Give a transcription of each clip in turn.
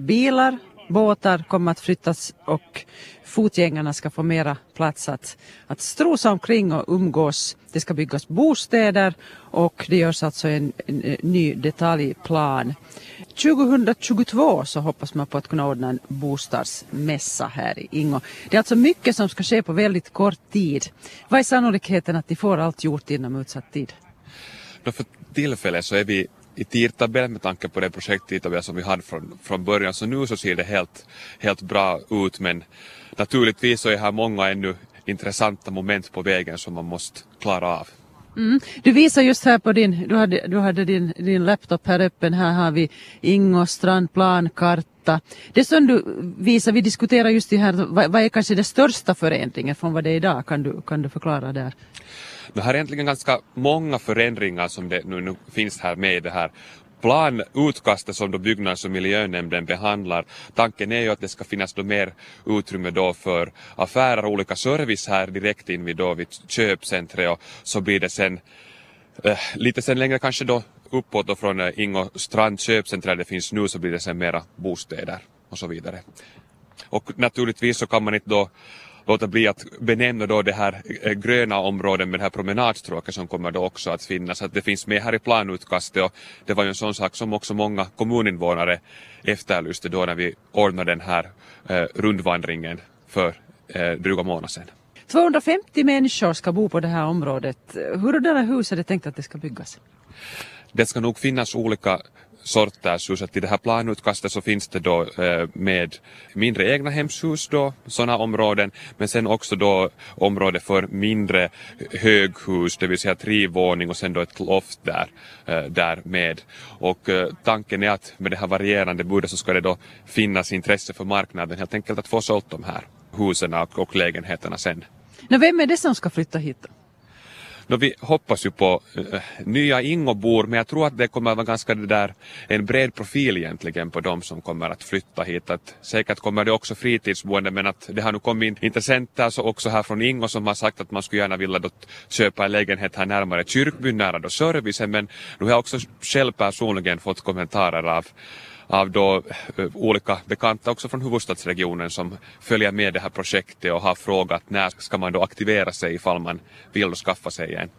bilar, båtar kommer att flyttas och fotgängarna ska få mera plats att, att strosa omkring och umgås. Det ska byggas bostäder och det görs alltså en, en, en ny detaljplan. 2022 så hoppas man på att kunna ordna en bostadsmässa här i Ingo. Det är alltså mycket som ska ske på väldigt kort tid. Vad är sannolikheten att de får allt gjort inom utsatt tid? För tillfället så är vi i tidtabellen med tanke på det projekttidtabell som vi hade från, från början. Så nu så ser det helt, helt bra ut men naturligtvis så är här många ännu intressanta moment på vägen som man måste klara av. Mm. Du visar just här på din, du hade, du hade din, din laptop här öppen, här har vi Ingo strandplan, karta. Det som du visar, vi diskuterar just det här, vad, vad är kanske den största förändringen från vad det är idag? Kan du, kan du förklara där? Det här är egentligen ganska många förändringar som det nu, nu finns här med i det här planutkastet som då byggnads och miljönämnden behandlar. Tanken är ju att det ska finnas då mer utrymme då för affärer och olika service här direkt in vid, då vid köpcentret och så blir det sen eh, lite sen längre kanske då uppåt och från eh, Ingo strand köpcentrum där det finns nu så blir det sen mera bostäder och så vidare. Och naturligtvis så kan man inte då låta bli att benämna då det här eh, gröna området med det här promenadstråket som kommer då också att finnas. Att det finns med här i planutkastet och det var ju en sån sak som också många kommuninvånare efterlyste då när vi ordnade den här eh, rundvandringen för eh, dryga månader sedan. 250 människor ska bo på det här området. Hurdana hus är det tänkt att det ska byggas? Det ska nog finnas olika sorters hus. Att I det här planutkastet så finns det då eh, med mindre egna hemshus då, sådana områden, men sen också då område för mindre höghus, det vill säga trivåning och sen då ett loft där, eh, där med. Och eh, tanken är att med det här varierande budet så ska det då finnas intresse för marknaden helt enkelt att få sålt de här husen och, och lägenheterna sen. Men vem är det som ska flytta hit? då? No, vi hoppas ju på äh, nya Ingobor men jag tror att det kommer vara ganska det där, en bred profil egentligen på de som kommer att flytta hit. Att säkert kommer det också fritidsboende men att det har nu kommit in intressenter så också här från Ingo som har sagt att man skulle gärna vilja då köpa en lägenhet här närmare kyrkbyn, nära då servicen men nu har jag också själv personligen fått kommentarer av av då eh, olika bekanta också från huvudstadsregionen som följer med det här projektet och har frågat när ska man då aktivera sig ifall man vill skaffa sig en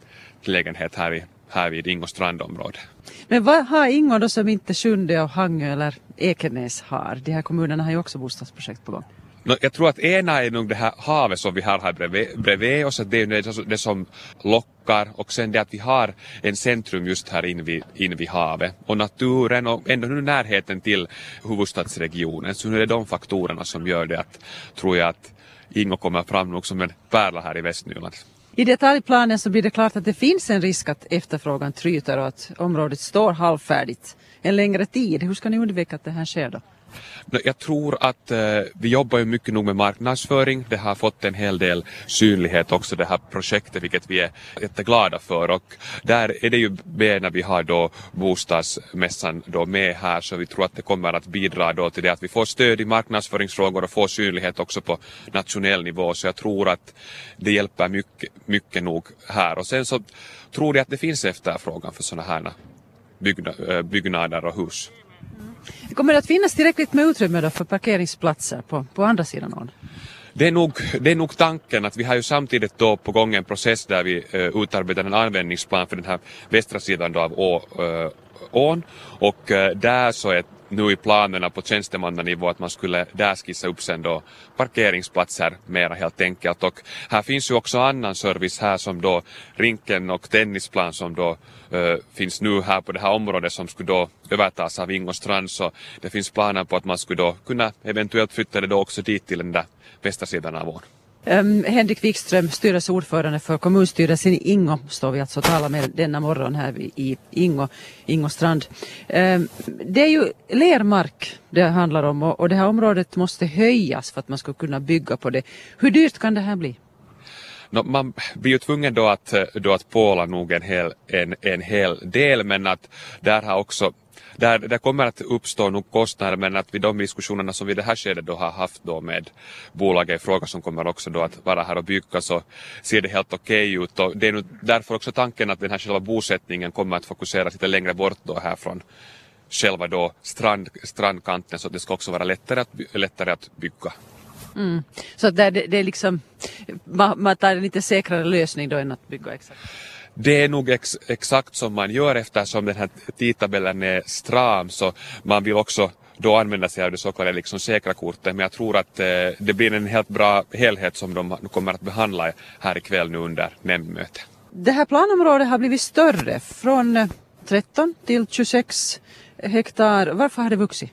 lägenhet här, i, här vid Ingo strandområde. Men vad har Ingo då som inte Sjunde och Hangö eller Ekenäs har? De här kommunerna har ju också bostadsprojekt på gång. No, jag tror att ena är nog det här havet som vi har här bredvid, bredvid oss, att det är det, som lockar och sen det att vi har en centrum just här invid, in vid havet och naturen och ändå nu närheten till huvudstadsregionen så nu är det de faktorerna som gör det att, tror jag att Ingo kommer fram nog som en pärla här i Västnyland. I detaljplanen så blir det klart att det finns en risk att efterfrågan tryter och att området står halvfärdigt en längre tid. Hur ska ni undvika att det här sker då? Jag tror att eh, vi jobbar ju mycket nog med marknadsföring. Det har fått en hel del synlighet också det här projektet vilket vi är jätteglada för och där är det ju med när vi har då bostadsmässan då med här så vi tror att det kommer att bidra då till det att vi får stöd i marknadsföringsfrågor och får synlighet också på nationell nivå så jag tror att det hjälper mycket, mycket nog här och sen så tror jag att det finns efterfrågan för sådana här eh, byggnader och hus. Kommer det att finnas tillräckligt med utrymme då för parkeringsplatser på, på andra sidan ån? Det är, nog, det är nog tanken att vi har ju samtidigt då på gång en process där vi eh, utarbetar en användningsplan för den här västra sidan då av å, eh, ån och eh, där så är nu i planerna på tjänstemannanivå att man skulle där skissa upp sen då parkeringsplatser mera helt enkelt och här finns ju också annan service här som då rinken och tennisplan som då uh, finns nu här på det här området som skulle då övertas av Ingostrand. så det finns planer på att man skulle då kunna eventuellt flytta det då också dit till den där västra sidan av ån. Um, Henrik Wikström, styrelseordförande för kommunstyrelsen i Ingo, står vi alltså och talar med denna morgon här i Ingo, Ingo strand. Um, det är ju lermark det handlar om och, och det här området måste höjas för att man ska kunna bygga på det. Hur dyrt kan det här bli? No, man blir ju tvungen då att, eh, då att påla nog en hel, en, en hel del men att där har också där, där kommer att uppstå nog kostnader men att vid de diskussionerna som vi i det här skedet då har haft då med bolaget i fråga som kommer också då att vara här och bygga så ser det helt okej okay ut och det är nu därför också tanken att den här själva bosättningen kommer att fokuseras lite längre bort då härifrån själva då strand, strandkanten så att det ska också vara lättare att, lättare att bygga. Mm. Så det, det, är liksom, man, man tar en lite säkrare lösning då än att bygga exakt? Det är nog ex, exakt som man gör eftersom den här tidtabellen är stram så man vill också då använda sig av det så kallade liksom säkra kortet. Men jag tror att eh, det blir en helt bra helhet som de kommer att behandla här ikväll nu under nämndmötet. Det här planområdet har blivit större från 13 till 26 hektar. Varför har det vuxit?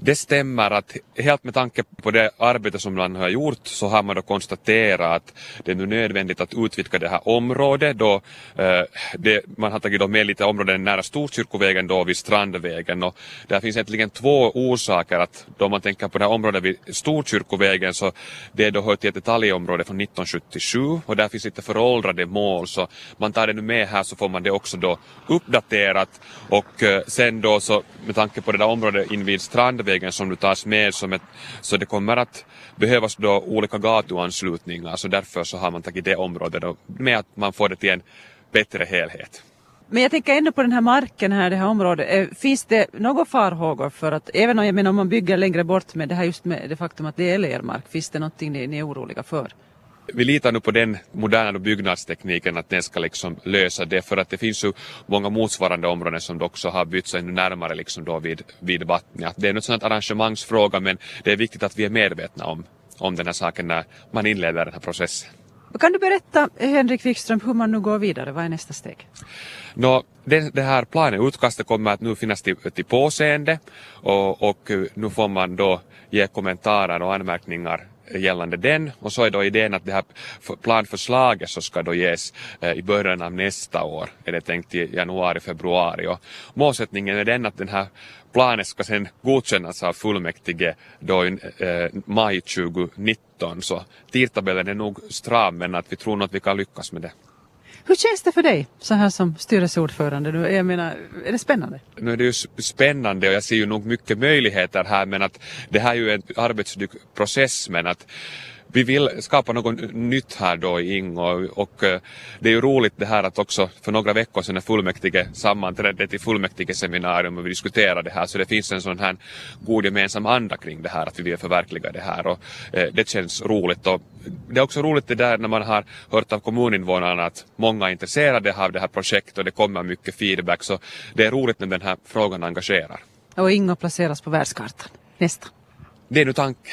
Det stämmer att helt med tanke på det arbete som man har gjort så har man då konstaterat att det är nu nödvändigt att utvidga det här området då eh, det, man har tagit då med lite områden nära Storkyrkovägen då vid Strandvägen och där finns egentligen två orsaker att då man tänker på det här området vid Storkyrkovägen så det då hör till ett detaljområde från 1977 och där finns lite föråldrade mål så man tar det nu med här så får man det också då uppdaterat och eh, sen då så med tanke på det där området invid Strandvägen vägen som du tas med som ett, så det kommer att behövas då olika gatuanslutningar så därför så har man tagit det området då med att man får det till en bättre helhet. Men jag tänker ändå på den här marken här, det här området. Eh, finns det några farhågor för att, även om, jag menar, om man bygger längre bort med det här just med det faktum att det är lermark, finns det någonting ni, ni är oroliga för? Vi litar nu på den moderna byggnadstekniken att den ska liksom lösa det för att det finns ju många motsvarande områden som också har bytts ännu närmare liksom då vid, vid vattnet. Det är något sånt arrangemangsfråga men det är viktigt att vi är medvetna om, om den här saken när man inleder den här processen. Kan du berätta, Henrik Wikström, hur man nu går vidare? Vad är nästa steg? Nå, det, det här planen, utkastet kommer att nu finnas till, till påseende och, och nu får man då ge kommentarer och anmärkningar gällande den. Och så är då idén att det här planförslaget så ska då ges eh, i början av nästa år, är det tänkt i januari, februari. Och målsättningen är den att den här planen ska sen godkännas av fullmäktige då i eh, maj 2019 så tidtabellen är nog stram men att vi tror nog att vi kan lyckas med det. Hur känns det för dig så här som styrelseordförande? Jag menar, är det spännande? Nu är det ju spännande och jag ser ju nog mycket möjligheter här men att det här är ju en arbetsprocess men att vi vill skapa något nytt här då i Ingo och eh, det är ju roligt det här att också för några veckor sedan när fullmäktige sammanträdde till fullmäktigeseminarium och vi diskuterade det här så det finns en sån här god gemensam anda kring det här att vi vill förverkliga det här och eh, det känns roligt och det är också roligt det där när man har hört av kommuninvånarna att många är intresserade av det här projektet och det kommer mycket feedback så det är roligt när den här frågan engagerar. Och Ingo placeras på världskartan. Nästa. Det är nu tanken.